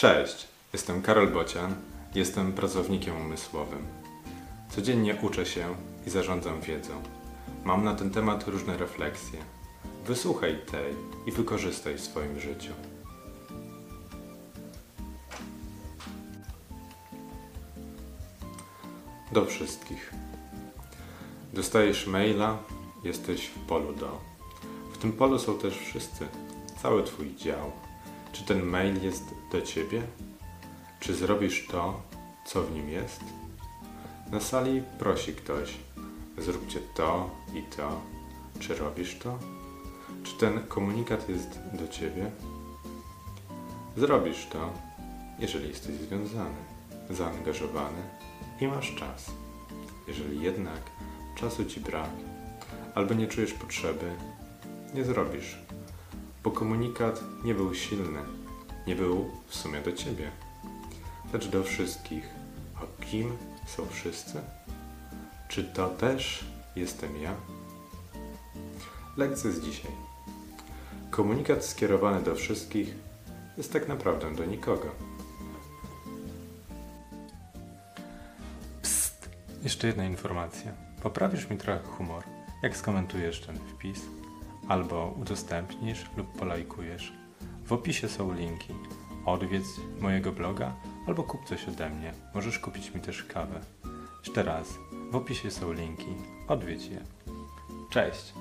Cześć, jestem Karol Bocian, jestem pracownikiem umysłowym. Codziennie uczę się i zarządzam wiedzą. Mam na ten temat różne refleksje. Wysłuchaj tej i wykorzystaj w swoim życiu. Do wszystkich. Dostajesz maila, jesteś w polu do. W tym polu są też wszyscy, cały Twój dział. Czy ten mail jest do Ciebie? Czy zrobisz to, co w nim jest? Na sali prosi ktoś: Zróbcie to i to. Czy robisz to? Czy ten komunikat jest do Ciebie? Zrobisz to, jeżeli jesteś związany, zaangażowany i masz czas. Jeżeli jednak czasu Ci brak, albo nie czujesz potrzeby, nie zrobisz, bo komunikat nie był silny, nie był w sumie do Ciebie, lecz do wszystkich. A kim są wszyscy? Czy to też jestem ja? Lekcja z dzisiaj. Komunikat skierowany do wszystkich jest tak naprawdę do nikogo. Psst! Jeszcze jedna informacja. Poprawisz mi trochę humor, jak skomentujesz ten wpis, albo udostępnisz lub polajkujesz. W opisie są linki. Odwiedź mojego bloga albo kup coś ode mnie. Możesz kupić mi też kawę. Jeszcze raz, w opisie są linki. Odwiedź je. Cześć!